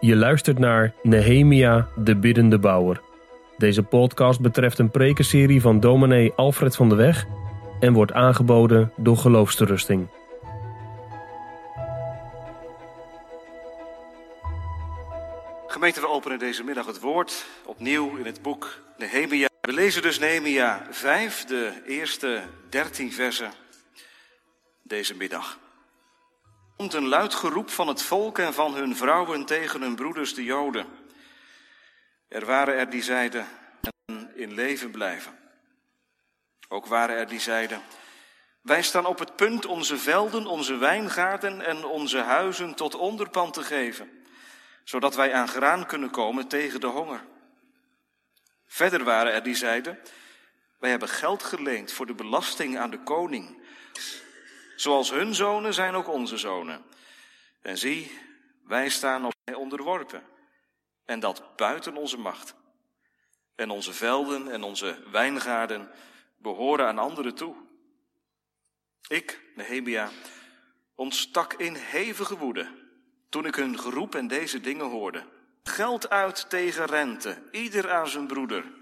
Je luistert naar Nehemia, de biddende bouwer. Deze podcast betreft een prekenserie van dominee Alfred van de Weg en wordt aangeboden door Geloofsterusting. Gemeente, we openen deze middag het woord opnieuw in het boek Nehemia. We lezen dus Nehemia 5, de eerste 13 versen deze middag. Komt een luid geroep van het volk en van hun vrouwen tegen hun broeders de Joden. Er waren er die zeiden, in leven blijven. Ook waren er die zeiden, wij staan op het punt onze velden, onze wijngaarden en onze huizen tot onderpand te geven zodat wij aan graan kunnen komen tegen de honger. Verder waren er die zeiden, wij hebben geld geleend voor de belasting aan de koning. Zoals hun zonen zijn ook onze zonen. En zie, wij staan op hij onderworpen. En dat buiten onze macht. En onze velden en onze wijngaarden behoren aan anderen toe. Ik, Nehemia, ontstak in hevige woede toen ik hun geroep en deze dingen hoorde. Geld uit tegen rente, ieder aan zijn broeder.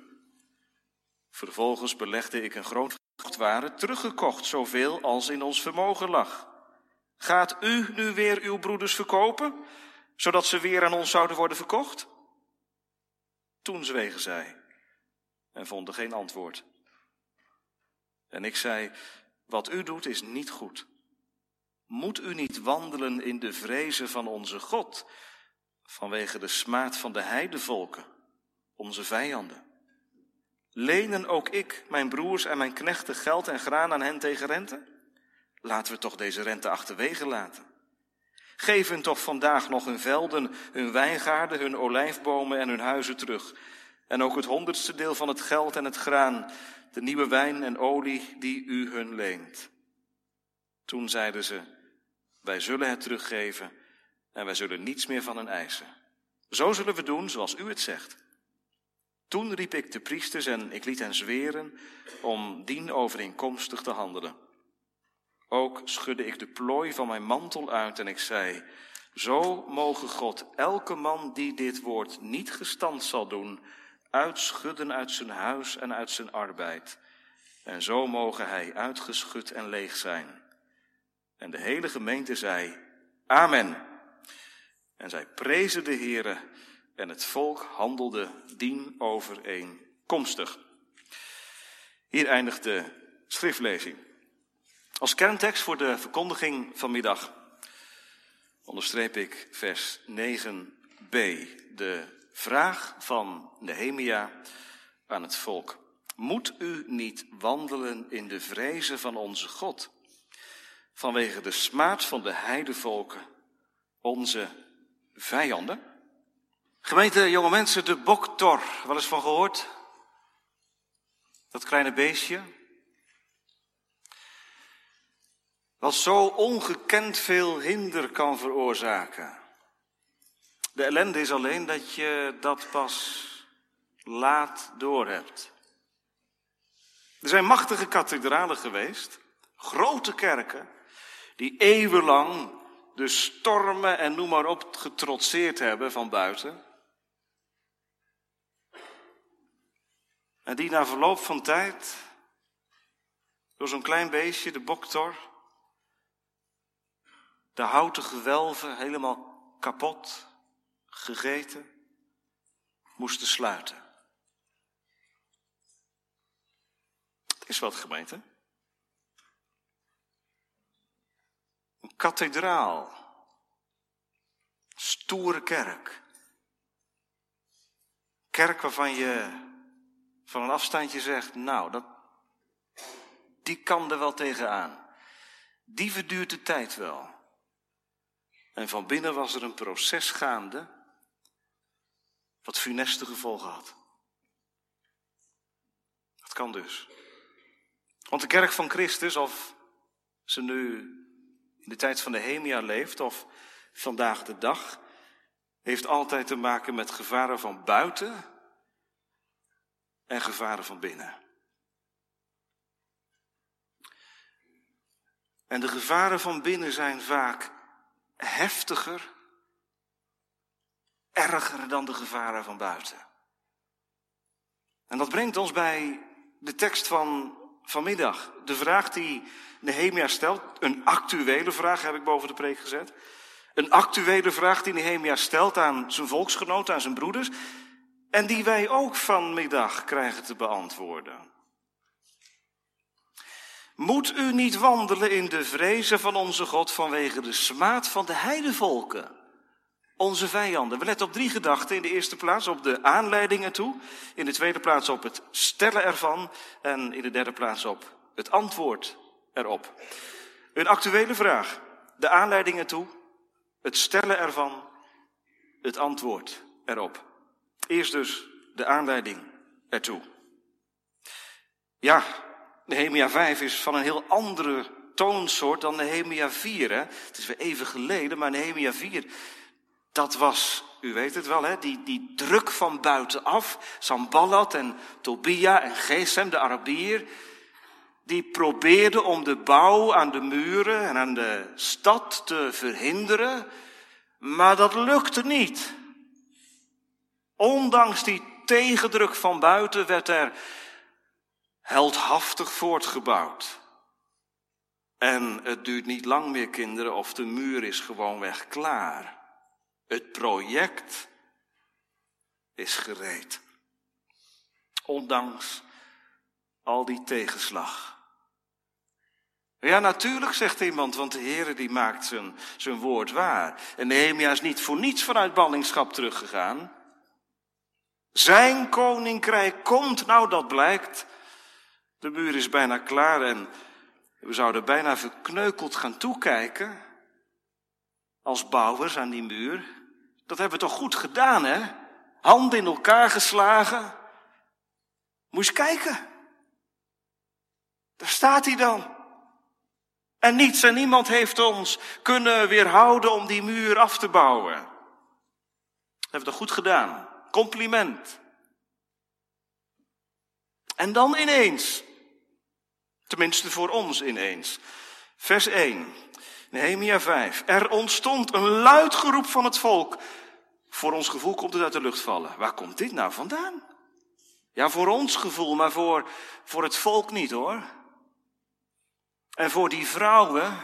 Vervolgens belegde ik een groot waren teruggekocht, zoveel als in ons vermogen lag. Gaat u nu weer uw broeders verkopen, zodat ze weer aan ons zouden worden verkocht? Toen zwegen zij en vonden geen antwoord. En ik zei, wat u doet is niet goed. Moet u niet wandelen in de vrezen van onze God, vanwege de smaad van de heidevolken, onze vijanden? Lenen ook ik, mijn broers en mijn knechten geld en graan aan hen tegen rente? Laten we toch deze rente achterwege laten. Geef hun toch vandaag nog hun velden, hun wijngaarden, hun olijfbomen en hun huizen terug. En ook het honderdste deel van het geld en het graan, de nieuwe wijn en olie die u hun leent. Toen zeiden ze, wij zullen het teruggeven en wij zullen niets meer van hen eisen. Zo zullen we doen zoals u het zegt. Toen riep ik de priesters en ik liet hen zweren om dien overeenkomstig te handelen. Ook schudde ik de plooi van mijn mantel uit en ik zei, zo mogen God elke man die dit woord niet gestand zal doen, uitschudden uit zijn huis en uit zijn arbeid. En zo mogen hij uitgeschud en leeg zijn. En de hele gemeente zei, Amen. En zij prezen de Heere en het volk handelde dien overeenkomstig. Hier eindigt de schriftlezing. Als kerntekst voor de verkondiging vanmiddag onderstreep ik vers 9b, de vraag van Nehemia aan het volk. Moet u niet wandelen in de vrezen van onze God? vanwege de smaad van de heidevolken, onze vijanden. Gemeente, jonge mensen, de boktor, wel eens van gehoord? Dat kleine beestje. Wat zo ongekend veel hinder kan veroorzaken. De ellende is alleen dat je dat pas laat doorhebt. Er zijn machtige kathedralen geweest, grote kerken, die eeuwenlang de stormen en noem maar op getrotseerd hebben van buiten. En die na verloop van tijd door zo'n klein beestje, de boktor, de houten gewelven helemaal kapot, gegeten, moesten sluiten. Het is wat gemeente. Een kathedraal. Stoere kerk. Kerk waarvan je van een afstandje zegt, nou, dat, die kan er wel tegenaan. Die verduurt de tijd wel. En van binnen was er een proces gaande wat funeste gevolgen had. Dat kan dus. Want de kerk van Christus, of ze nu in de tijd van de Hemia leeft of vandaag de dag, heeft altijd te maken met gevaren van buiten en gevaren van binnen. En de gevaren van binnen zijn vaak heftiger erger dan de gevaren van buiten. En dat brengt ons bij de tekst van vanmiddag. De vraag die Nehemia stelt, een actuele vraag heb ik boven de preek gezet. Een actuele vraag die Nehemia stelt aan zijn volksgenoten, aan zijn broeders. En die wij ook vanmiddag krijgen te beantwoorden. Moet u niet wandelen in de vrezen van onze God vanwege de smaad van de heidevolken? Onze vijanden. We letten op drie gedachten. In de eerste plaats op de aanleidingen toe. In de tweede plaats op het stellen ervan. En in de derde plaats op het antwoord erop. Een actuele vraag. De aanleidingen toe. Het stellen ervan. Het antwoord erop. Eerst dus de aanleiding ertoe. Ja, Nehemia 5 is van een heel andere toonsoort dan Nehemia 4. Hè? Het is weer even geleden, maar Nehemia 4, dat was, u weet het wel, hè? Die, die druk van buitenaf. Samballat en Tobia en Gesem, de Arabier, die probeerden om de bouw aan de muren en aan de stad te verhinderen. Maar dat lukte niet. Ondanks die tegendruk van buiten werd er heldhaftig voortgebouwd. En het duurt niet lang meer, kinderen, of de muur is gewoonweg klaar. Het project is gereed. Ondanks al die tegenslag. Ja, natuurlijk, zegt iemand, want de Heer die maakt zijn, zijn woord waar. En Nehemia is niet voor niets vanuit ballingschap teruggegaan. Zijn koninkrijk komt, nou dat blijkt. De muur is bijna klaar en we zouden bijna verkneukeld gaan toekijken. Als bouwers aan die muur. Dat hebben we toch goed gedaan, hè? Handen in elkaar geslagen. Moest kijken. Daar staat hij dan. En niets en niemand heeft ons kunnen weerhouden om die muur af te bouwen. Dat hebben we toch goed gedaan. Compliment. En dan ineens, tenminste voor ons ineens, vers 1, Nehemia 5. Er ontstond een luid geroep van het volk. Voor ons gevoel komt het uit de lucht vallen. Waar komt dit nou vandaan? Ja, voor ons gevoel, maar voor, voor het volk niet hoor. En voor die vrouwen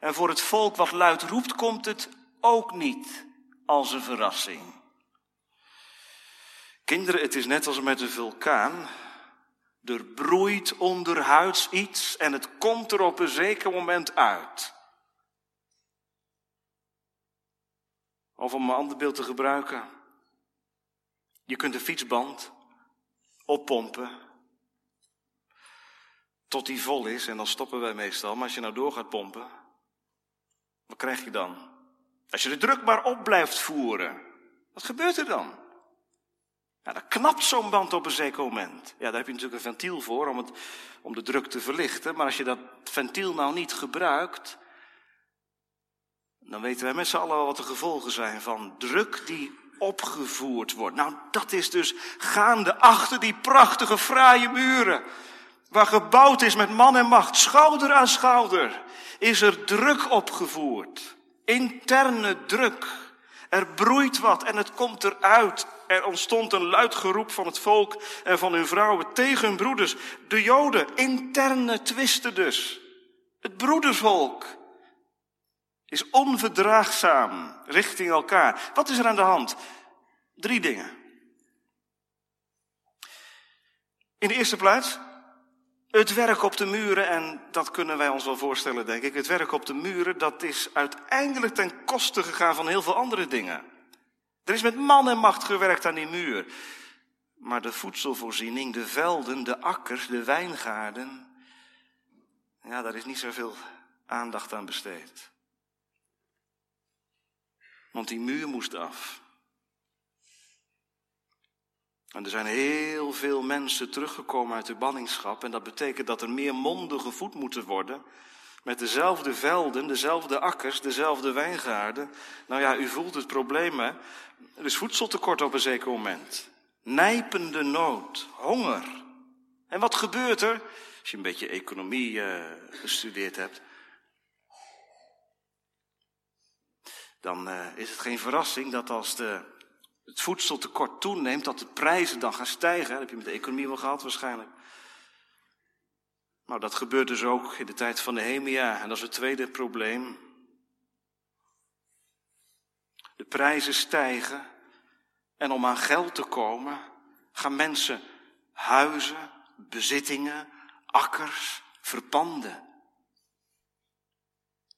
en voor het volk wat luid roept, komt het ook niet als een verrassing. Kinderen, het is net als met een vulkaan. Er broeit onderhuids iets en het komt er op een zeker moment uit. Of om een ander beeld te gebruiken. Je kunt een fietsband oppompen tot die vol is en dan stoppen wij meestal. Maar als je nou door gaat pompen, wat krijg je dan? Als je de druk maar op blijft voeren, wat gebeurt er dan? Ja, dan knapt zo'n band op een zeker moment. Ja, daar heb je natuurlijk een ventiel voor om, het, om de druk te verlichten. Maar als je dat ventiel nou niet gebruikt, dan weten wij met z'n allen wat de gevolgen zijn van druk die opgevoerd wordt. Nou, dat is dus gaande achter die prachtige, fraaie muren. Waar gebouwd is met man en macht, schouder aan schouder, is er druk opgevoerd. Interne druk. Er broeit wat en het komt eruit. Er ontstond een luid geroep van het volk en van hun vrouwen tegen hun broeders. De Joden, interne twisten dus. Het broedersvolk is onverdraagzaam richting elkaar. Wat is er aan de hand? Drie dingen. In de eerste plaats, het werk op de muren, en dat kunnen wij ons wel voorstellen, denk ik. Het werk op de muren, dat is uiteindelijk ten koste gegaan van heel veel andere dingen. Er is met man en macht gewerkt aan die muur. Maar de voedselvoorziening, de velden, de akkers, de wijngaarden, ja, daar is niet zoveel aandacht aan besteed. Want die muur moest af. En er zijn heel veel mensen teruggekomen uit de banningschap. En dat betekent dat er meer monden gevoed moeten worden. Met dezelfde velden, dezelfde akkers, dezelfde wijngaarden. Nou ja, u voelt het probleem, hè? Er is voedseltekort op een zeker moment. Nijpende nood, honger. En wat gebeurt er? Als je een beetje economie uh, gestudeerd hebt. Dan uh, is het geen verrassing dat als de het voedseltekort toeneemt, dat de prijzen dan gaan stijgen. Dat heb je met de economie wel gehad waarschijnlijk. Nou, dat gebeurt dus ook in de tijd van Nehemia. En dat is het tweede probleem. De prijzen stijgen. En om aan geld te komen, gaan mensen huizen, bezittingen, akkers verpanden.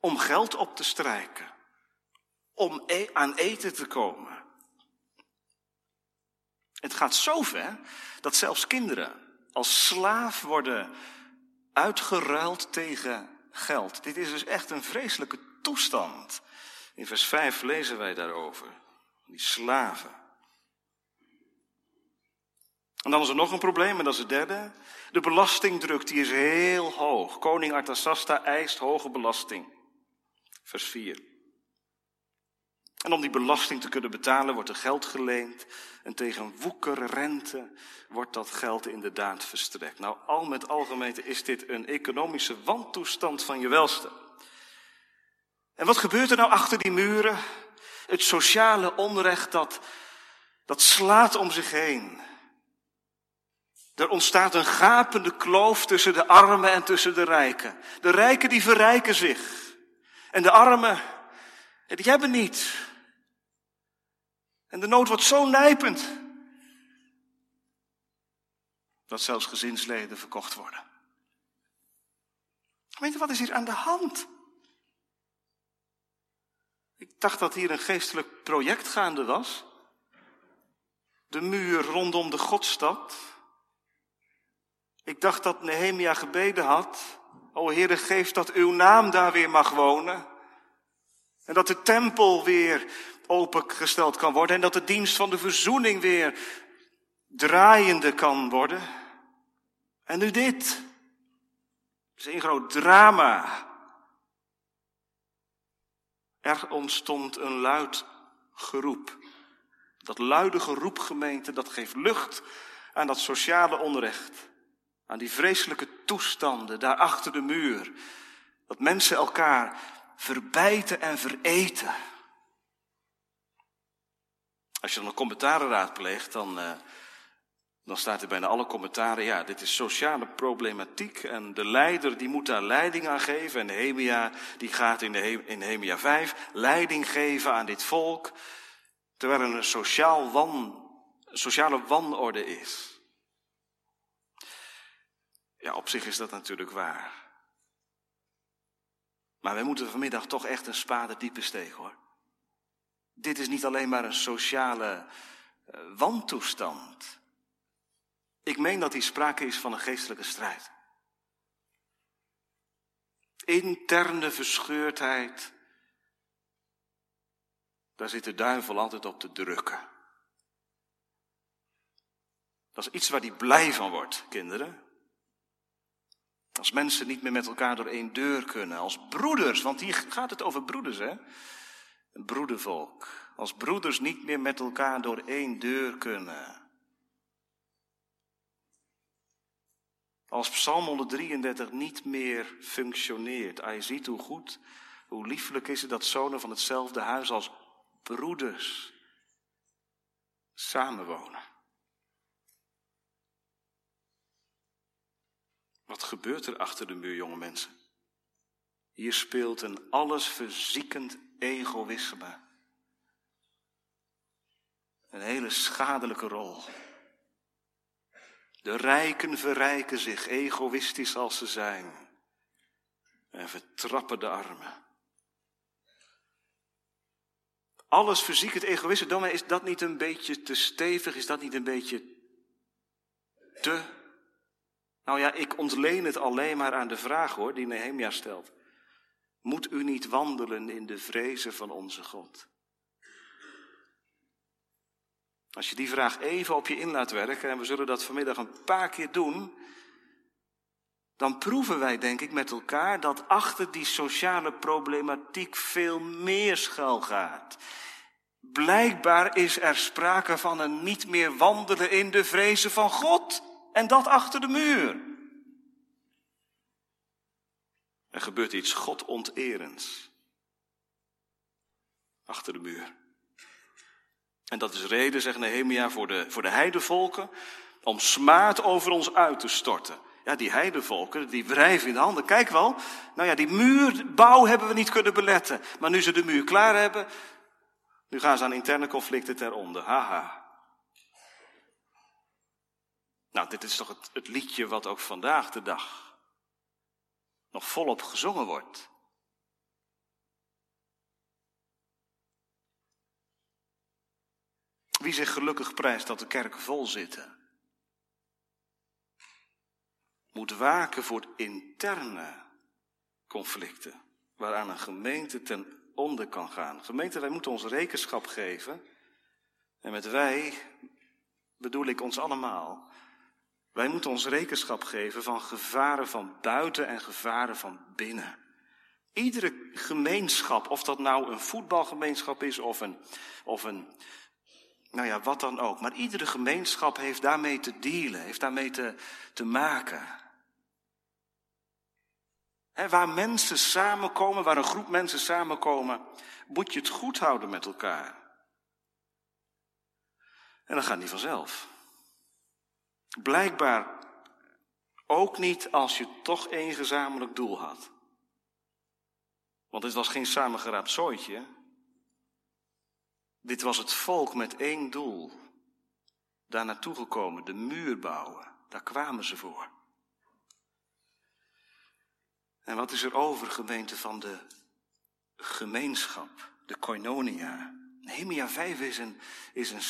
Om geld op te strijken. Om e- aan eten te komen. Het gaat zo ver dat zelfs kinderen als slaaf worden uitgeruild tegen geld. Dit is dus echt een vreselijke toestand. In vers 5 lezen wij daarover. Die slaven. En dan is er nog een probleem, en dat is het derde. De belastingdruk die is heel hoog. Koning Artasasta eist hoge belasting. Vers 4. En om die belasting te kunnen betalen wordt er geld geleend. En tegen woekerrente wordt dat geld inderdaad verstrekt. Nou, al met algemeen is dit een economische wantoestand van je welste. En wat gebeurt er nou achter die muren? Het sociale onrecht dat, dat slaat om zich heen. Er ontstaat een gapende kloof tussen de armen en tussen de rijken. De rijken die verrijken zich. En de armen, die hebben niet. En de nood wordt zo nijpend. Dat zelfs gezinsleden verkocht worden. Weet je, wat is hier aan de hand? Ik dacht dat hier een geestelijk project gaande was. De muur rondom de Godstad. Ik dacht dat Nehemia gebeden had. O Heere, geef dat uw naam daar weer mag wonen. En dat de tempel weer opengesteld kan worden. En dat de dienst van de verzoening weer draaiende kan worden. En nu dit. Het is een groot drama. Er ontstond een luid geroep. Dat luide geroep, gemeente, dat geeft lucht aan dat sociale onrecht. Aan die vreselijke toestanden daar achter de muur. Dat mensen elkaar verbijten en vereten. Als je dan een commentaren raadpleegt, dan, uh, dan staat er bijna alle commentaren, ja, dit is sociale problematiek en de leider die moet daar leiding aan geven. En Nehemia, die gaat in, de, in Nehemia 5 leiding geven aan dit volk, terwijl er een sociaal wan, sociale wanorde is. Ja, op zich is dat natuurlijk waar. Maar wij moeten vanmiddag toch echt een spade diepe steken hoor. Dit is niet alleen maar een sociale uh, wantoestand. Ik meen dat hier sprake is van een geestelijke strijd. Interne verscheurdheid. Daar zit de duivel altijd op te drukken. Dat is iets waar hij blij van wordt, kinderen. Als mensen niet meer met elkaar door één deur kunnen, als broeders, want hier gaat het over broeders, hè? Een broedervolk. Als broeders niet meer met elkaar door één deur kunnen. Als Psalm 133 niet meer functioneert. Ah, je ziet hoe goed, hoe lieflijk is het dat zonen van hetzelfde huis als broeders samenwonen. Wat gebeurt er achter de muur, jonge mensen? Hier speelt een allesverziekend egoïsme een hele schadelijke rol. De rijken verrijken zich, egoïstisch als ze zijn, en vertrappen de armen. Alles verziekt het egoïsme. Domme, is dat niet een beetje te stevig? Is dat niet een beetje te? Nou ja, ik ontleen het alleen maar aan de vraag hoor, die Nehemia stelt. Moet u niet wandelen in de vrezen van onze God? Als je die vraag even op je in laat werken, en we zullen dat vanmiddag een paar keer doen, dan proeven wij, denk ik, met elkaar dat achter die sociale problematiek veel meer schuil gaat. Blijkbaar is er sprake van een niet meer wandelen in de vrezen van God. En dat achter de muur. Er gebeurt iets godonterends. Achter de muur. En dat is reden, zegt Nehemia, voor de, voor de heidevolken, om smaad over ons uit te storten. Ja, die heidevolken, die wrijven in de handen. Kijk wel, nou ja, die muurbouw hebben we niet kunnen beletten. Maar nu ze de muur klaar hebben, nu gaan ze aan interne conflicten ter onder. Haha. Nou, dit is toch het, het liedje wat ook vandaag de dag nog volop gezongen wordt. Wie zich gelukkig prijst dat de kerken vol zitten, moet waken voor interne conflicten, waaraan een gemeente ten onder kan gaan. Gemeente, wij moeten ons rekenschap geven. En met wij bedoel ik ons allemaal. Wij moeten ons rekenschap geven van gevaren van buiten en gevaren van binnen. Iedere gemeenschap, of dat nou een voetbalgemeenschap is of een, of een, nou ja, wat dan ook. Maar iedere gemeenschap heeft daarmee te dealen, heeft daarmee te, te maken. waar mensen samenkomen, waar een groep mensen samenkomen, moet je het goed houden met elkaar. En dat gaat niet vanzelf. Blijkbaar ook niet als je toch één gezamenlijk doel had. Want het was geen samengeraapt zooitje. Dit was het volk met één doel. Daar naartoe gekomen, de muur bouwen. Daar kwamen ze voor. En wat is er over, gemeente, van de gemeenschap, de koinonia? Nehemia 5 is een, is een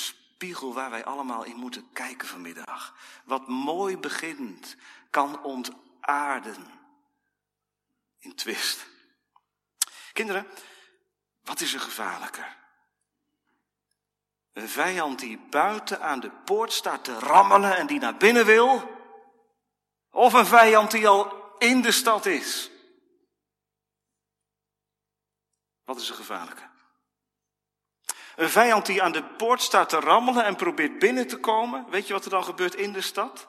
spiegel waar wij allemaal in moeten kijken vanmiddag. Wat mooi begint, kan ontaarden in twist. Kinderen, wat is er gevaarlijker? Een vijand die buiten aan de poort staat te rammelen en die naar binnen wil? Of een vijand die al in de stad is? Wat is er gevaarlijker? Een vijand die aan de poort staat te rammelen en probeert binnen te komen. Weet je wat er dan gebeurt in de stad?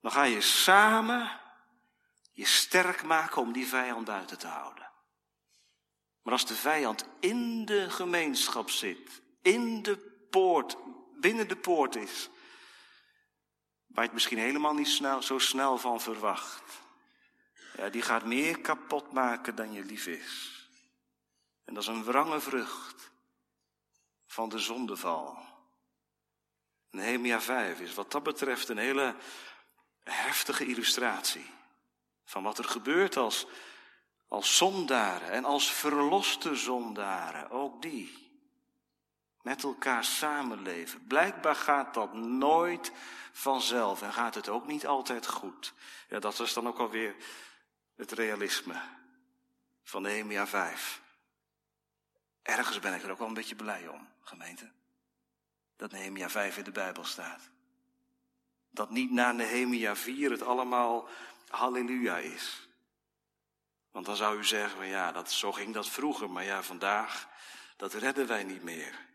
Dan ga je samen je sterk maken om die vijand buiten te houden. Maar als de vijand in de gemeenschap zit, in de poort, binnen de poort is, waar je het misschien helemaal niet snel, zo snel van verwacht, ja, die gaat meer kapot maken dan je lief is. En dat is een wrange vrucht van de zondeval. Nehemia 5 is wat dat betreft een hele heftige illustratie van wat er gebeurt als, als zondaren en als verloste zondaren, ook die met elkaar samenleven. Blijkbaar gaat dat nooit vanzelf en gaat het ook niet altijd goed. Ja, dat is dan ook alweer het realisme van Nehemia 5. Ergens ben ik er ook wel een beetje blij om, gemeente. Dat Nehemia 5 in de Bijbel staat. Dat niet na Nehemia 4 het allemaal halleluja is. Want dan zou u zeggen, ja, dat, zo ging dat vroeger, maar ja, vandaag, dat redden wij niet meer.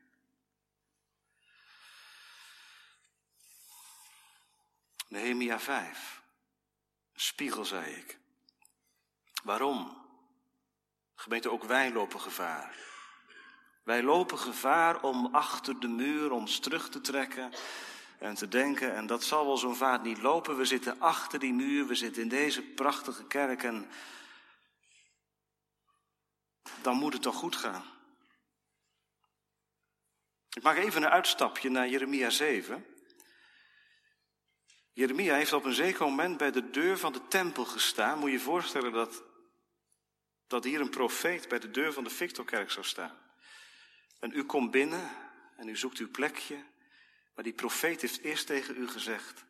Nehemia 5. Spiegel, zei ik. Waarom? Gemeente, ook wij lopen gevaar. Wij lopen gevaar om achter de muur ons terug te trekken en te denken, en dat zal wel zo'n vaart niet lopen. We zitten achter die muur, we zitten in deze prachtige kerk en dan moet het toch goed gaan. Ik maak even een uitstapje naar Jeremia 7. Jeremia heeft op een zeker moment bij de deur van de tempel gestaan. Moet je je voorstellen dat, dat hier een profeet bij de deur van de Victorkerk zou staan. En u komt binnen en u zoekt uw plekje. Maar die profeet heeft eerst tegen u gezegd: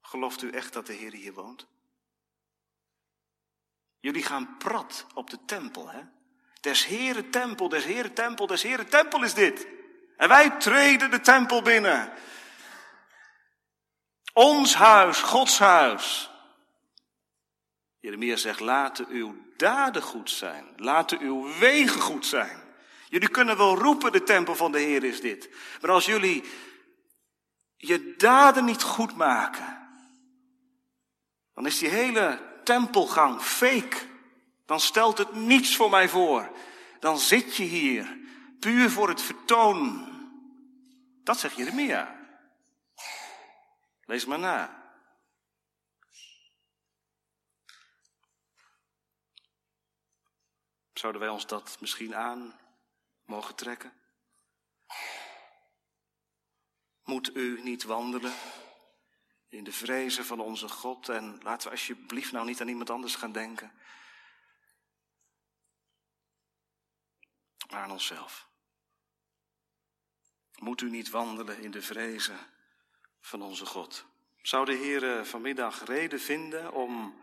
Gelooft u echt dat de Heer hier woont? Jullie gaan prat op de tempel, hè? Des Heere tempel, des Heere tempel, des Heere tempel is dit. En wij treden de tempel binnen. Ons huis, Gods huis. Jeremia zegt, laten uw daden goed zijn. Laten uw wegen goed zijn. Jullie kunnen wel roepen, de tempel van de Heer is dit. Maar als jullie je daden niet goed maken, dan is die hele tempelgang fake. Dan stelt het niets voor mij voor. Dan zit je hier puur voor het vertoon. Dat zegt Jeremia. Lees maar na. Zouden wij ons dat misschien aan mogen trekken? Moet u niet wandelen in de vrezen van onze God en laten we alsjeblieft nou niet aan iemand anders gaan denken, maar aan onszelf. Moet u niet wandelen in de vrezen van onze God? Zou de Heer vanmiddag reden vinden om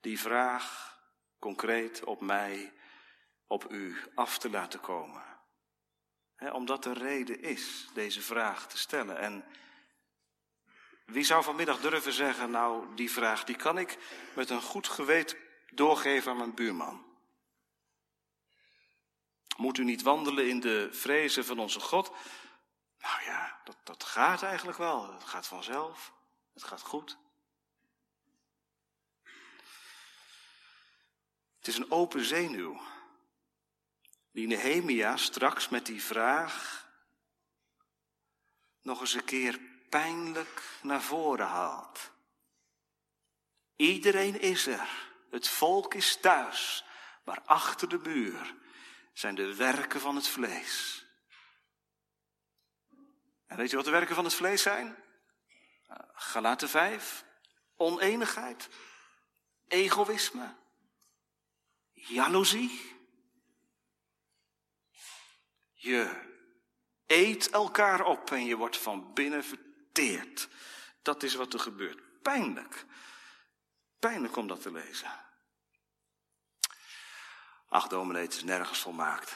die vraag concreet op mij op u af te laten komen. omdat er reden is deze vraag te stellen. En wie zou vanmiddag durven zeggen, nou die vraag die kan ik met een goed geweten doorgeven aan mijn buurman. Moet u niet wandelen in de vrezen van onze God? Nou ja, dat, dat gaat eigenlijk wel. Het gaat vanzelf. Het gaat goed. Het is een open zenuw die Nehemia straks met die vraag nog eens een keer pijnlijk naar voren haalt. Iedereen is er, het volk is thuis, maar achter de muur zijn de werken van het vlees. En weet je wat de werken van het vlees zijn? Galaten 5, oneenigheid, egoïsme, jaloezie, je eet elkaar op en je wordt van binnen verteerd. Dat is wat er gebeurt. Pijnlijk. Pijnlijk om dat te lezen. Ach, dominee, is nergens volmaakt.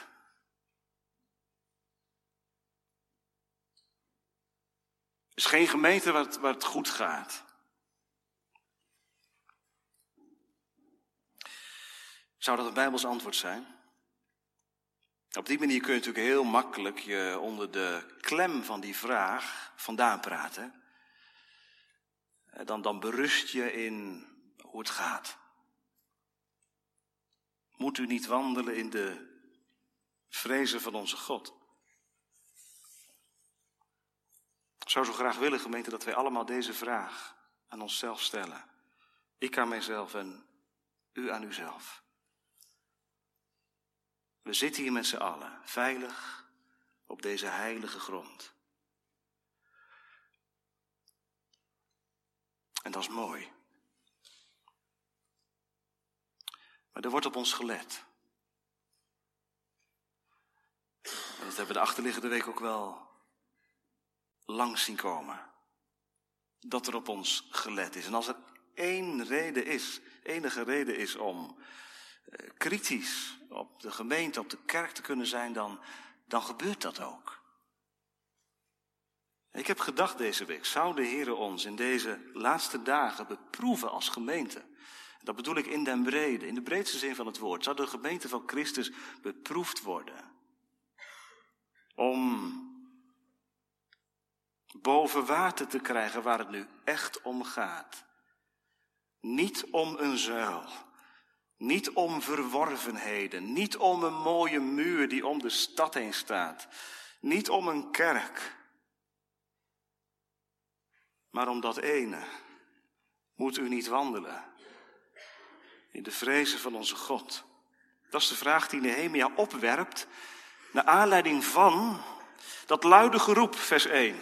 Er is geen gemeente waar het goed gaat. Zou dat een Bijbels antwoord zijn? Op die manier kun je natuurlijk heel makkelijk je onder de klem van die vraag vandaan praten. Eh, dan, dan berust je in hoe het gaat. Moet u niet wandelen in de vrezen van onze God? Ik zou zo graag willen, gemeente, dat wij allemaal deze vraag aan onszelf stellen. Ik aan mijzelf en u aan uzelf. We zitten hier met z'n allen, veilig op deze heilige grond. En dat is mooi. Maar er wordt op ons gelet. En dat hebben we de achterliggende week ook wel langs zien komen. Dat er op ons gelet is. En als er één reden is, enige reden is om kritisch op de gemeente, op de kerk te kunnen zijn, dan, dan gebeurt dat ook. Ik heb gedacht deze week, zou de Heer ons in deze laatste dagen beproeven als gemeente? Dat bedoel ik in den brede, in de breedste zin van het woord. Zou de gemeente van Christus beproefd worden? Om boven water te krijgen waar het nu echt om gaat. Niet om een zuil, niet om verworvenheden, niet om een mooie muur die om de stad heen staat, niet om een kerk, maar om dat ene moet u niet wandelen in de vrezen van onze God. Dat is de vraag die Nehemia opwerpt naar aanleiding van dat luide geroep, vers 1.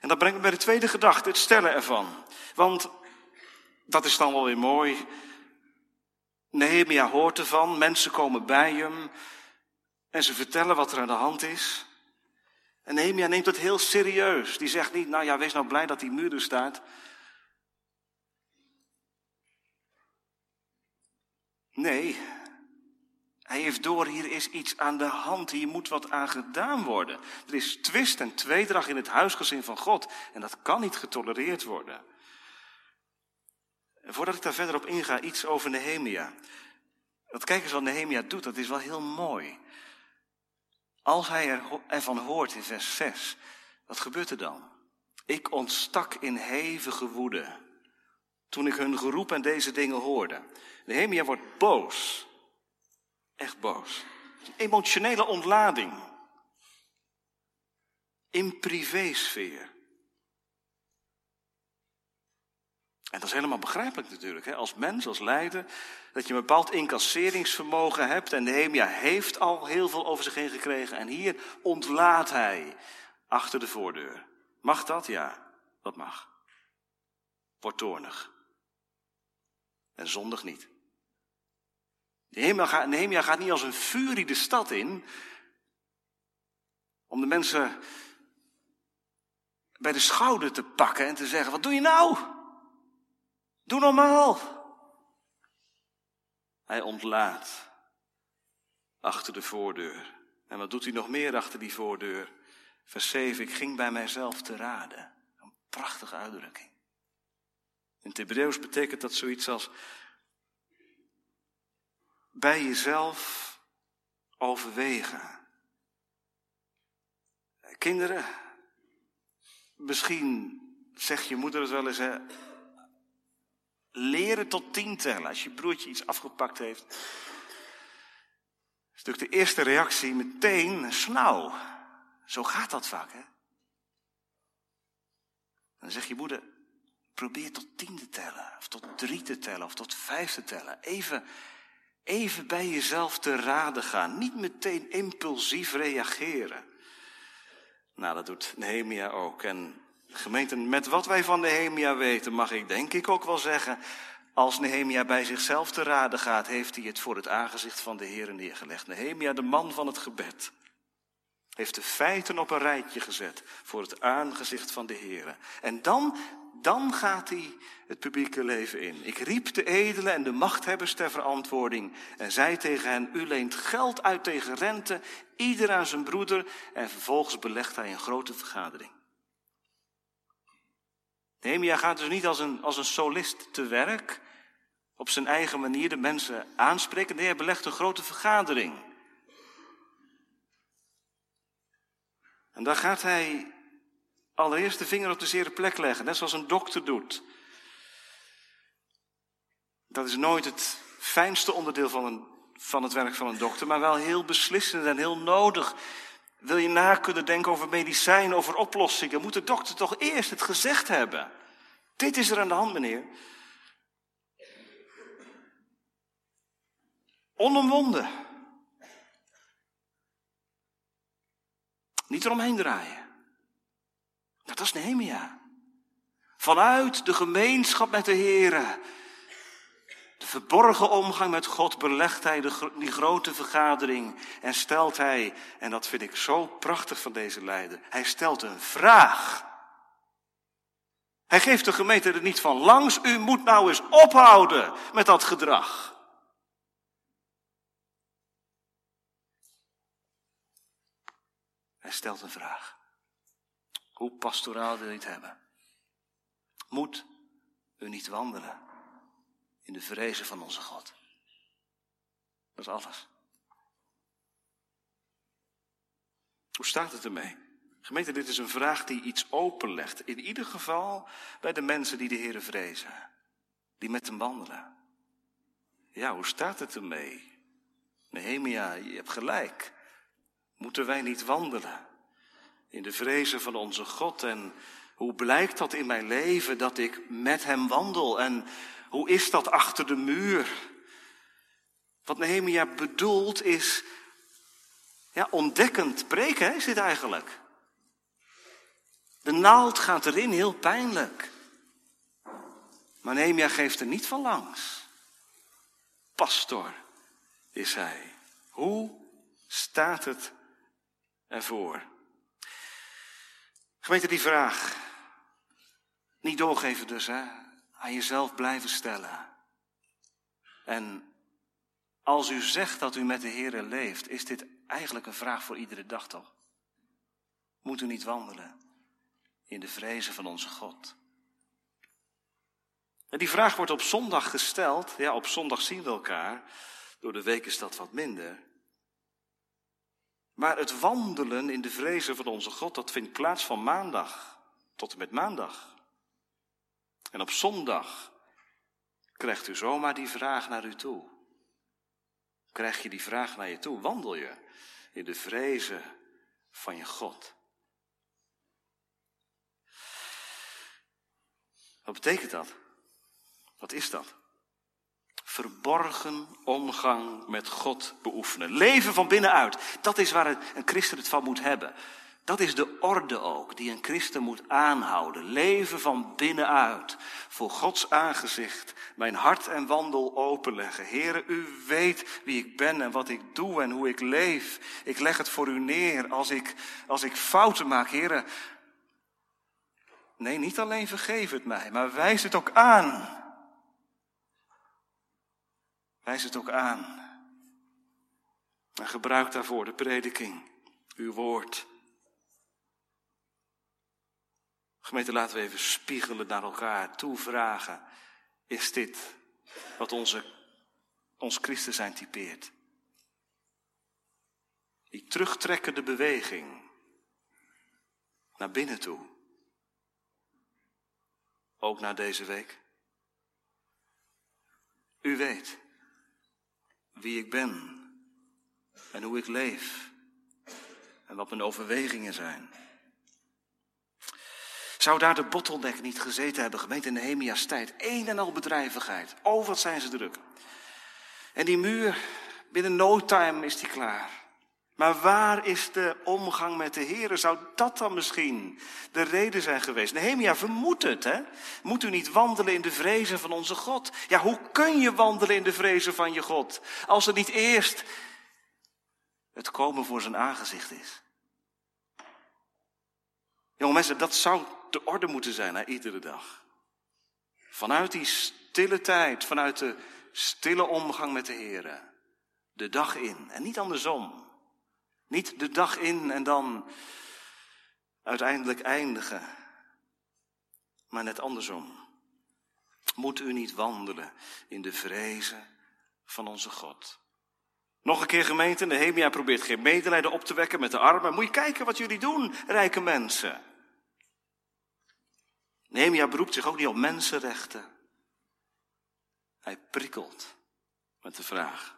En dat brengt me bij de tweede gedachte, het stellen ervan. Want dat is dan wel weer mooi. Nehemia hoort ervan, mensen komen bij hem en ze vertellen wat er aan de hand is. En Nehemia neemt het heel serieus. Die zegt niet, nou ja, wees nou blij dat die muur er staat. Nee, hij heeft door, hier is iets aan de hand, hier moet wat aan gedaan worden. Er is twist en tweedracht in het huisgezin van God en dat kan niet getolereerd worden. En voordat ik daar verder op inga, iets over Nehemia. Dat kijk eens wat Nehemia doet, dat is wel heel mooi. Als hij er, ervan hoort in vers 6, wat gebeurt er dan? Ik ontstak in hevige woede toen ik hun geroep en deze dingen hoorde. Nehemia wordt boos. Echt boos. Een emotionele ontlading. in privésfeer. En dat is helemaal begrijpelijk natuurlijk, hè? als mens, als leider, dat je een bepaald incasseringsvermogen hebt. En Nehemia heeft al heel veel over zich heen gekregen. En hier ontlaat hij achter de voordeur. Mag dat? Ja, dat mag. Word toornig. En zondig niet. Nehemia gaat, Nehemia gaat niet als een furie de stad in. Om de mensen bij de schouder te pakken en te zeggen: Wat doe je nou? Doe normaal. Hij ontlaat achter de voordeur. En wat doet hij nog meer achter die voordeur? Vers 7, ik ging bij mijzelf te raden. Een prachtige uitdrukking. In het Hebreeuws betekent dat zoiets als bij jezelf overwegen. Kinderen, misschien zegt je moeder het wel eens, hè, leren tot tien tellen. Als je broertje iets afgepakt heeft. is natuurlijk de eerste reactie meteen snauw. Zo gaat dat vaak, hè? Dan zegt je moeder, probeer tot tien te tellen, of tot drie te tellen, of tot vijf te tellen. Even, even bij jezelf te raden gaan. Niet meteen impulsief reageren. Nou, dat doet Nehemia ook. En gemeenten, met wat wij van Nehemia weten, mag ik denk ik ook wel zeggen, als Nehemia bij zichzelf te raden gaat, heeft hij het voor het aangezicht van de Heer neergelegd. Nehemia, de man van het gebed, heeft de feiten op een rijtje gezet voor het aangezicht van de Heer. En dan, dan gaat hij het publieke leven in. Ik riep de edelen en de machthebbers ter verantwoording en zei tegen hen, u leent geld uit tegen rente, ieder aan zijn broeder, en vervolgens belegt hij een grote vergadering. Nehemia gaat dus niet als een, als een solist te werk, op zijn eigen manier de mensen aanspreken. Nee, hij belegt een grote vergadering. En daar gaat hij allereerst de vinger op de zere plek leggen, net zoals een dokter doet. Dat is nooit het fijnste onderdeel van, een, van het werk van een dokter, maar wel heel beslissend en heel nodig. Wil je na kunnen denken over medicijnen, over oplossingen, moet de dokter toch eerst het gezegd hebben. Dit is er aan de hand, meneer. Onomwonden. Niet eromheen draaien. Dat is Nehemia. Vanuit de gemeenschap met de Here, de verborgen omgang met God, belegt hij de, die grote vergadering en stelt hij, en dat vind ik zo prachtig van deze leider, hij stelt een vraag. Hij geeft de gemeente er niet van langs, u moet nou eens ophouden met dat gedrag. Hij stelt een vraag. Hoe pastoraal wil je het hebben? Moet u niet wandelen in de vrezen van onze God? Dat is alles. Hoe staat het ermee? Gemeente, dit is een vraag die iets openlegt. In ieder geval bij de mensen die de Heer vrezen. Die met hem wandelen. Ja, hoe staat het ermee? Nehemia, je hebt gelijk. Moeten wij niet wandelen in de vrezen van onze God? En hoe blijkt dat in mijn leven dat ik met Hem wandel? En hoe is dat achter de muur? Wat Nehemia bedoelt is, ja, ontdekkend preken is dit eigenlijk. De naald gaat erin, heel pijnlijk. Maar Nehemia geeft er niet van langs. Pastor is hij. Hoe staat het ervoor? Gemeente, die vraag. Niet doorgeven dus, hè. Aan jezelf blijven stellen. En als u zegt dat u met de Heer leeft, is dit eigenlijk een vraag voor iedere dag toch? Moet u niet wandelen in de vrezen van onze God? En die vraag wordt op zondag gesteld. Ja, op zondag zien we elkaar. Door de week is dat wat minder. Maar het wandelen in de vrezen van onze God, dat vindt plaats van maandag tot en met maandag. En op zondag krijgt u zomaar die vraag naar u toe. Krijg je die vraag naar je toe? Wandel je in de vrezen van je God? Wat betekent dat? Wat is dat? Verborgen omgang met God beoefenen. Leven van binnenuit. Dat is waar een christen het van moet hebben. Dat is de orde ook die een christen moet aanhouden. Leven van binnenuit. Voor Gods aangezicht mijn hart en wandel openleggen. Heere, u weet wie ik ben en wat ik doe en hoe ik leef. Ik leg het voor u neer als ik, als ik fouten maak. Heere, nee, niet alleen vergeef het mij, maar wijs het ook aan. Wijs het ook aan. En gebruik daarvoor de prediking, uw woord. Gemeente, laten we even spiegelen naar elkaar, toevragen. Is dit wat onze, ons christen zijn typeert? Die terugtrekkende beweging naar binnen toe. Ook naar deze week. U weet wie ik ben en hoe ik leef en wat mijn overwegingen zijn. Zou daar de bottleneck niet gezeten hebben, gemeente Nehemia's tijd? Een en al bedrijvigheid. Oh, wat zijn ze druk. En die muur, binnen no time is die klaar. Maar waar is de omgang met de Heer? Zou dat dan misschien de reden zijn geweest? Nehemia vermoedt het, hè? Moet u niet wandelen in de vrezen van onze God? Ja, hoe kun je wandelen in de vrezen van je God? Als er niet eerst het komen voor zijn aangezicht is. Jonge mensen, dat zou de orde moeten zijn naar iedere dag. Vanuit die stille tijd, vanuit de stille omgang met de Heer. De dag in en niet andersom. Niet de dag in en dan uiteindelijk eindigen. Maar net andersom. Moet u niet wandelen in de vrezen van onze God. Nog een keer gemeente, Nehemia probeert geen medelijden op te wekken met de armen. Moet je kijken wat jullie doen, rijke mensen. Nehemia beroept zich ook niet op mensenrechten. Hij prikkelt met de vraag.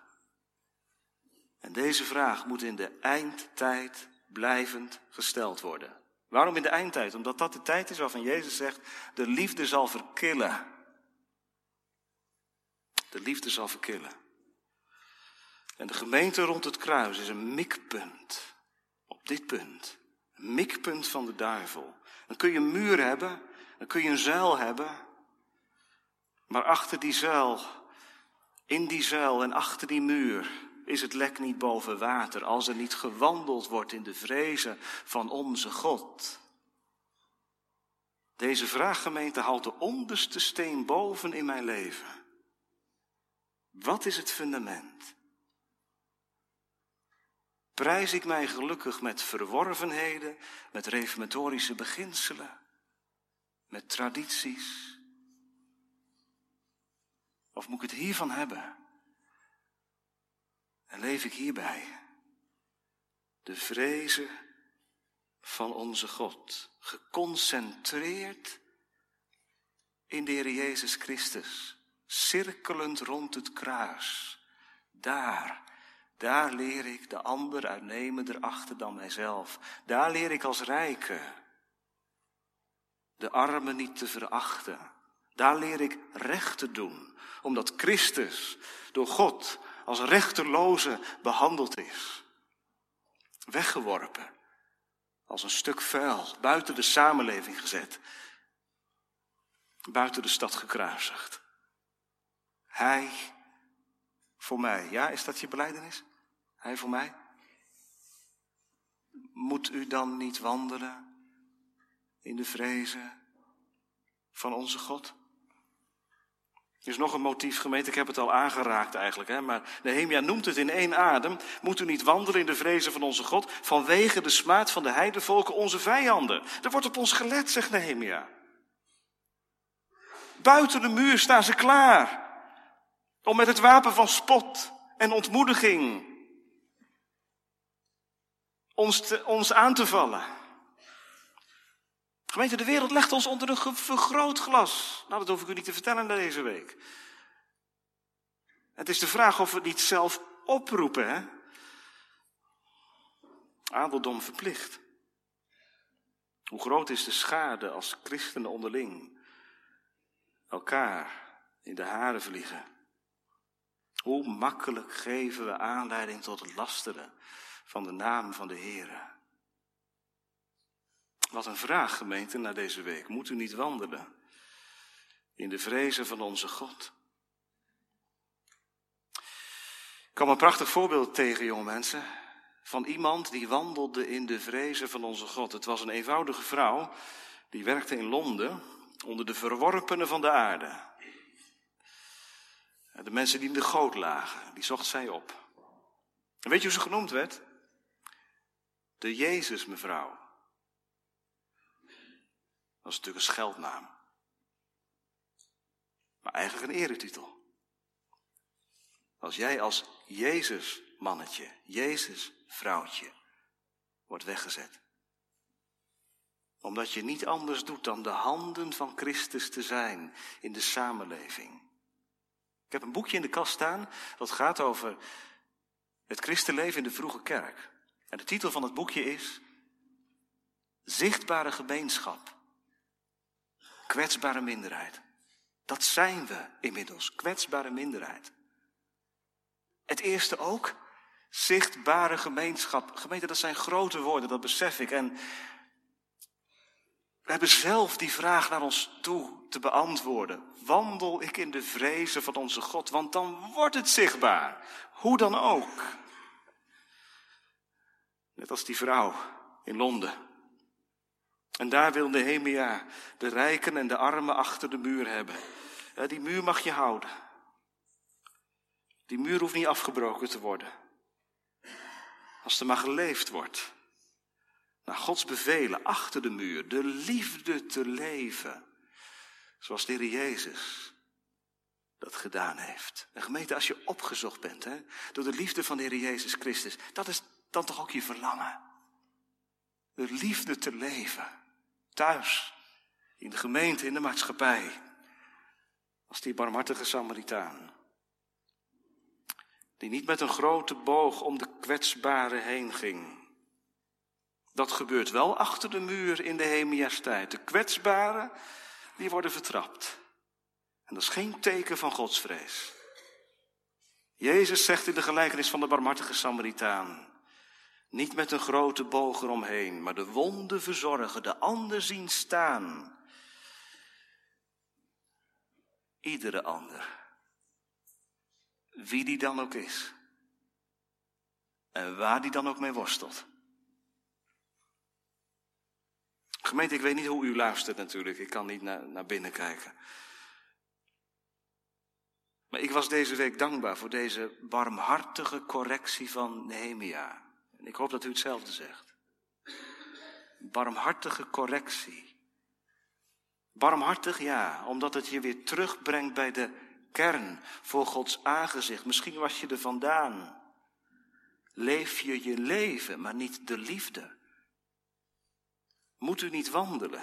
En deze vraag moet in de eindtijd blijvend gesteld worden. Waarom in de eindtijd? Omdat dat de tijd is waarvan Jezus zegt, de liefde zal verkillen. De liefde zal verkillen. En de gemeente rond het kruis is een mikpunt. Op dit punt. Een mikpunt van de duivel. Dan kun je een muur hebben dan kun je een zuil hebben. Maar achter die zuil, in die zuil en achter die muur is het lek niet boven water als er niet gewandeld wordt in de vrezen van onze God. Deze vraaggemeente houdt de onderste steen boven in mijn leven. Wat is het fundament? Prijs ik mij gelukkig met verworvenheden, met reformatorische beginselen? met tradities? Of moet ik het hiervan hebben? En leef ik hierbij? De vrezen van onze God, geconcentreerd in de Heer Jezus Christus, cirkelend rond het kruis. Daar, daar leer ik de ander uitnemender achter dan mijzelf. Daar leer ik als rijke de armen niet te verachten. Daar leer ik recht te doen, omdat Christus door God als rechterloze behandeld is. Weggeworpen, als een stuk vuil, buiten de samenleving gezet, buiten de stad gekruisigd. Hij voor mij. Ja, is dat je beleidenis? Hij voor mij? Moet u dan niet wandelen in de vrezen van onze God? Er is nog een motief, gemeente, ik heb het al aangeraakt eigenlijk, hè? maar Nehemia noemt het in één adem. Moet u niet wandelen in de vrezen van onze God vanwege de smaad van de heidevolken, onze vijanden? Er wordt op ons gelet, zegt Nehemia. Buiten de muur staan ze klaar om met het wapen van spot en ontmoediging ons, ons aan te vallen. Gemeente, de wereld legt ons onder een vergrootglas. Nou, dat hoef ik u niet te vertellen deze week. Het is de vraag of we het niet zelf oproepen, hè? Adeldom verplicht. Hoe groot is de schade als christenen onderling? elkaar in de haren vliegen. Hoe makkelijk geven we aanleiding tot het lasteren van de naam van de Heer. Wat een vraag, gemeente, na deze week. Moet u niet wandelen in de vrezen van onze God? Ik kwam een prachtig voorbeeld tegen, jonge mensen, van iemand die wandelde in de vrezen van onze God. Het was een eenvoudige vrouw, die werkte in Londen onder de verworpenen van de aarde. De mensen die in de goot lagen, die zocht zij op. Weet je hoe ze genoemd werd? De Jezus mevrouw. Dat is natuurlijk een scheldnaam. Maar eigenlijk een eretitel. Als jij als Jezus mannetje, Jezus vrouwtje wordt weggezet. Omdat je niet anders doet dan de handen van Christus te zijn in de samenleving. Ik heb een boekje in de kast staan dat gaat over het christenleven in de vroege kerk. En de titel van het boekje is Zichtbare gemeenschap. Kwetsbare minderheid. Dat zijn we inmiddels, kwetsbare minderheid. Het eerste ook, zichtbare gemeenschap. Gemeente, dat zijn grote woorden, dat besef ik. En we hebben zelf die vraag naar ons toe te beantwoorden. Wandel ik in de vrezen van onze God, want dan wordt het zichtbaar. Hoe dan ook. Net als die vrouw in Londen. En daar wil Nehemia de rijken en de armen achter de muur hebben. Die muur mag je houden. Die muur hoeft niet afgebroken te worden. Als er maar geleefd wordt. Naar Gods bevelen achter de muur. De liefde te leven. Zoals de Heer Jezus dat gedaan heeft. En gemeente, als je opgezocht bent hè, door de liefde van de Heer Jezus Christus. Dat is dan toch ook je verlangen. De liefde te leven. Thuis. In de gemeente, in de maatschappij. Als die barmhartige Samaritaan. Die niet met een grote boog om de kwetsbare heen ging. Dat gebeurt wel achter de muur in de Hemia's tijd. De kwetsbaren, die worden vertrapt. En dat is geen teken van godsvrees. Jezus zegt in de gelijkenis van de barmhartige Samaritaan. Niet met een grote boog eromheen, maar de wonden verzorgen, de ander zien staan. Iedere ander. Wie die dan ook is. En waar die dan ook mee worstelt. Gemeente, ik weet niet hoe u luistert natuurlijk. Ik kan niet naar, naar binnen kijken. Maar ik was deze week dankbaar voor deze barmhartige correctie van Nehemia. En ik hoop dat u hetzelfde zegt. Barmhartige correctie. Barmhartig, ja, omdat het je weer terugbrengt bij de kern voor Gods aangezicht. Misschien was je er vandaan. Leef je je leven, maar niet de liefde. Moet u niet wandelen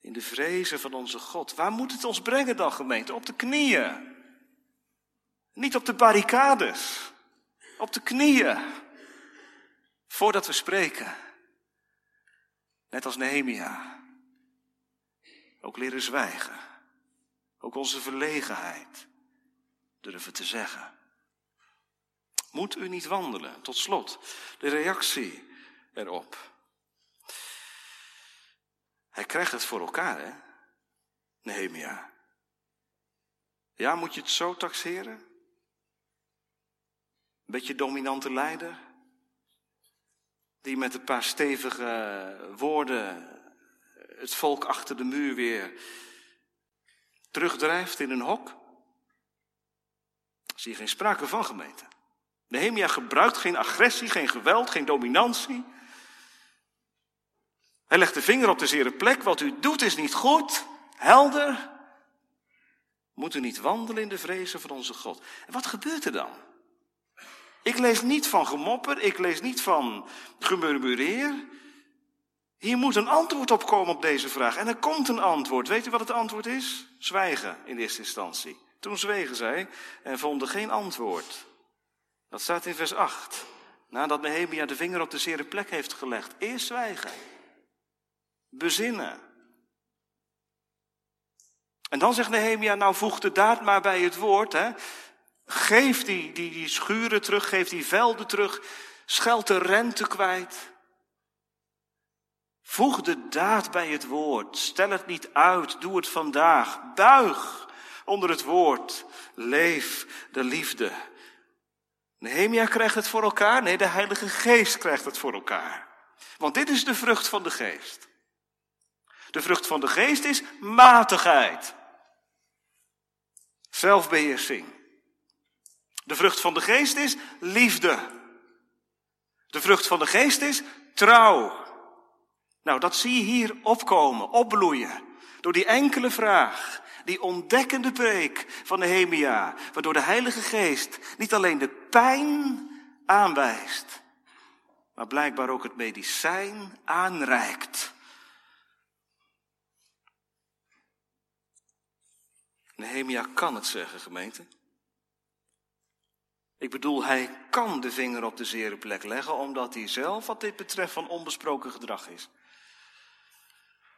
in de vrezen van onze God? Waar moet het ons brengen dan, gemeente? Op de knieën. Niet op de barricades. Op de knieën. Voordat we spreken. Net als Nehemia. Ook leren zwijgen. Ook onze verlegenheid durven te zeggen. Moet u niet wandelen? Tot slot, de reactie erop. Hij krijgt het voor elkaar, hè? Nehemia. Ja, moet je het zo taxeren? Een beetje dominante leider? Die met een paar stevige woorden het volk achter de muur weer terugdrijft in een hok? Zie je geen sprake van gemeente. Nehemia gebruikt geen agressie, geen geweld, geen dominantie. Hij legt de vinger op de zere plek. Wat u doet is niet goed. Helder. Moet u niet wandelen in de vrezen van onze God. En wat gebeurt er dan? Ik lees niet van gemopper, ik lees niet van gemurmureer. Hier moet een antwoord op komen op deze vraag. En er komt een antwoord. Weet u wat het antwoord is? Zwijgen in eerste instantie. Toen zwegen zij en vonden geen antwoord. Dat staat in vers 8. Nadat Nehemia de vinger op de zere plek heeft gelegd. Eerst zwijgen. Bezinnen. En dan zegt Nehemia, nou voeg de daad maar bij het woord. Hè. Geef die, die, die schuren terug, geef die velden terug, scheld de rente kwijt. Voeg de daad bij het woord. Stel het niet uit. Doe het vandaag. Buig onder het woord. Leef de liefde. Nehemia krijgt het voor elkaar. Nee, de Heilige Geest krijgt het voor elkaar. Want dit is de vrucht van de Geest. De vrucht van de Geest is matigheid. Zelfbeheersing. De vrucht van de Geest is liefde. De vrucht van de Geest is trouw. Nou, dat zie je hier opkomen, opbloeien. Door die enkele vraag, die ontdekkende preek van Nehemia, waardoor de Heilige Geest niet alleen de pijn aanwijst, maar blijkbaar ook het medicijn aanreikt. Nehemia kan het zeggen, gemeente. Ik bedoel, hij kan de vinger op de zere plek leggen, omdat hij zelf, wat dit betreft, van onbesproken gedrag is.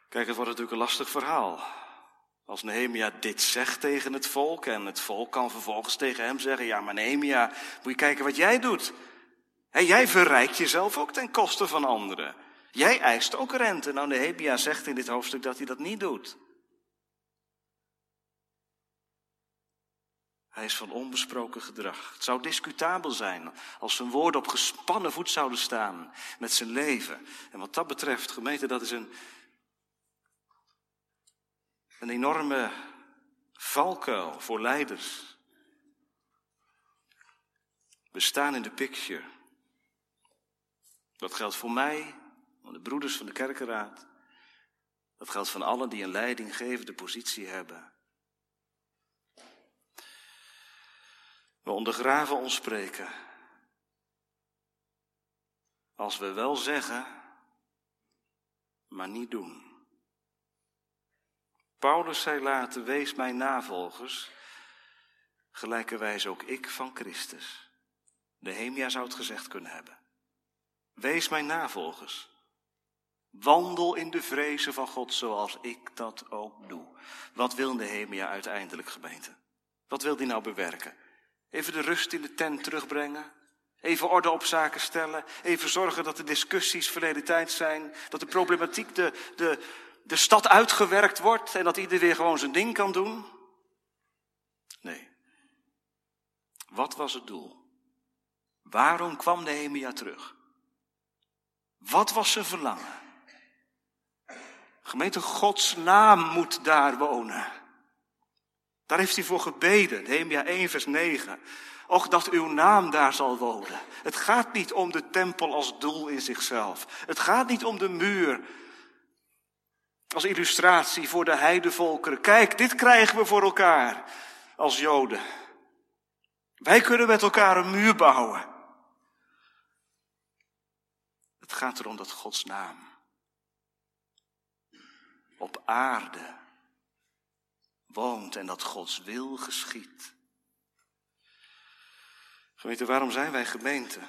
Kijk, het wordt natuurlijk een lastig verhaal. Als Nehemia dit zegt tegen het volk en het volk kan vervolgens tegen hem zeggen, ja maar Nehemia, moet je kijken wat jij doet. He, jij verrijkt jezelf ook ten koste van anderen. Jij eist ook rente. Nou, Nehemia zegt in dit hoofdstuk dat hij dat niet doet. Hij is van onbesproken gedrag. Het zou discutabel zijn als zijn woorden op gespannen voet zouden staan met zijn leven. En wat dat betreft, gemeente, dat is een, een enorme valkuil voor leiders. We staan in de picture. Dat geldt voor mij, voor de broeders van de kerkenraad. Dat geldt van allen die een leidinggevende positie hebben. We ondergraven ons spreken. Als we wel zeggen, maar niet doen. Paulus zei later, wees mijn navolgers, gelijkerwijs ook ik van Christus. Nehemia zou het gezegd kunnen hebben. Wees mijn navolgers. Wandel in de vrezen van God zoals ik dat ook doe. Wat wil Nehemia uiteindelijk, gemeente? Wat wil hij nou bewerken? Even de rust in de tent terugbrengen? Even orde op zaken stellen? Even zorgen dat de discussies verleden tijd zijn? Dat de problematiek de, de, de stad uitgewerkt wordt en dat ieder weer gewoon zijn ding kan doen? Nee. Wat was het doel? Waarom kwam Nehemia terug? Wat was zijn verlangen? Gemeente Gods naam moet daar wonen. Daar heeft hij voor gebeden, Nehemia 1 vers 9. Och, dat uw naam daar zal wonen. Het gaat niet om de tempel als doel in zichzelf. Het gaat niet om de muur als illustratie voor de heidevolkeren. Kijk, dit krijgen we voor elkaar als Joden. Wij kunnen met elkaar een muur bouwen. Het gaat erom dat Gods naam op aarde woont en dat Gods wil geschiet. Gemeente, waarom zijn wij gemeente?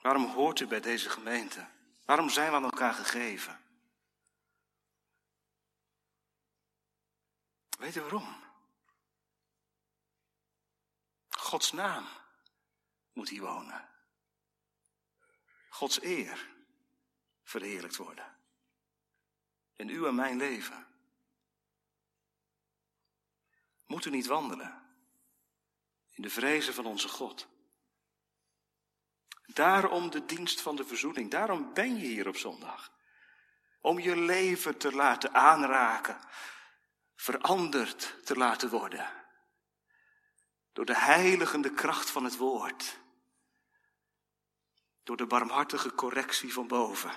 Waarom hoort u bij deze gemeente? Waarom zijn we aan elkaar gegeven? Weet u waarom? Gods naam moet hier wonen. Gods eer verheerlijkt worden. In uw en mijn leven. Moet u niet wandelen in de vrezen van onze God. Daarom de dienst van de verzoening. Daarom ben je hier op zondag. Om je leven te laten aanraken veranderd te laten worden. Door de heiligende kracht van het woord. Door de barmhartige correctie van boven.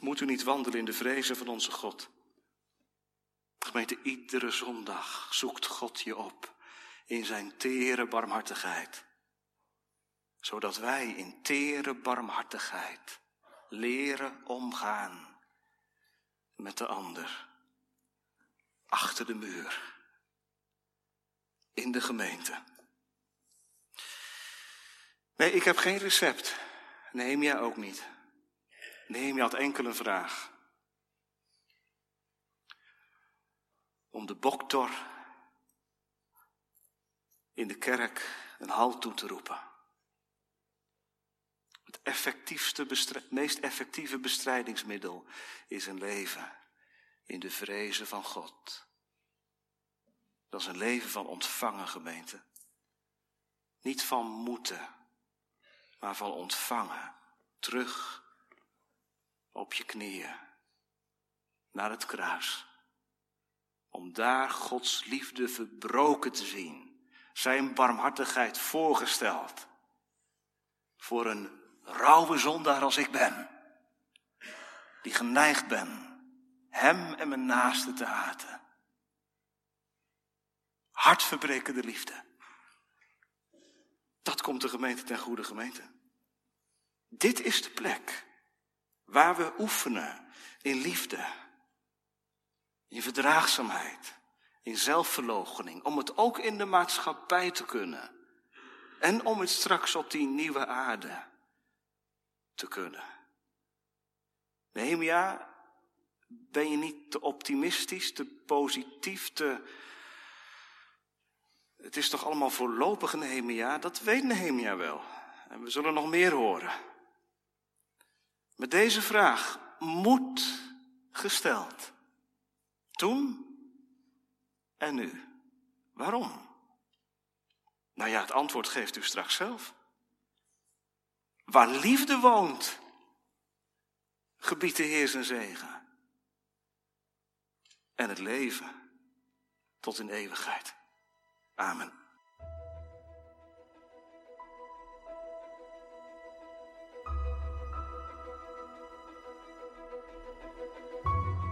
Moet u niet wandelen in de vrezen van onze God. Gemeente, iedere zondag zoekt God je op in zijn tere barmhartigheid. Zodat wij in tere barmhartigheid leren omgaan met de ander. Achter de muur. In de gemeente. Nee, ik heb geen recept. Nehemia ook niet. Nehemia had enkel een vraag. Om de boktor in de kerk een halt toe te roepen. Het effectiefste meest effectieve bestrijdingsmiddel is een leven in de vrezen van God. Dat is een leven van ontvangen gemeente. Niet van moeten, maar van ontvangen. Terug op je knieën naar het kruis. Om daar Gods liefde verbroken te zien. Zijn barmhartigheid voorgesteld. Voor een rauwe zondaar als ik ben. Die geneigd ben hem en mijn naaste te haten. Hartverbrekende liefde. Dat komt de gemeente ten goede gemeente. Dit is de plek waar we oefenen in liefde, in verdraagzaamheid, in zelfverloochening, om het ook in de maatschappij te kunnen en om het straks op die nieuwe aarde te kunnen. Nehemia, ben je niet te optimistisch, te positief, te... Het is toch allemaal voorlopig, Nehemia? Dat weet Nehemia wel. En we zullen nog meer horen. Met deze vraag moet gesteld. Toen en nu. Waarom? Nou ja, het antwoord geeft u straks zelf. Waar liefde woont, gebiedt de Heer zijn zegen. En het leven tot in eeuwigheid. Amen.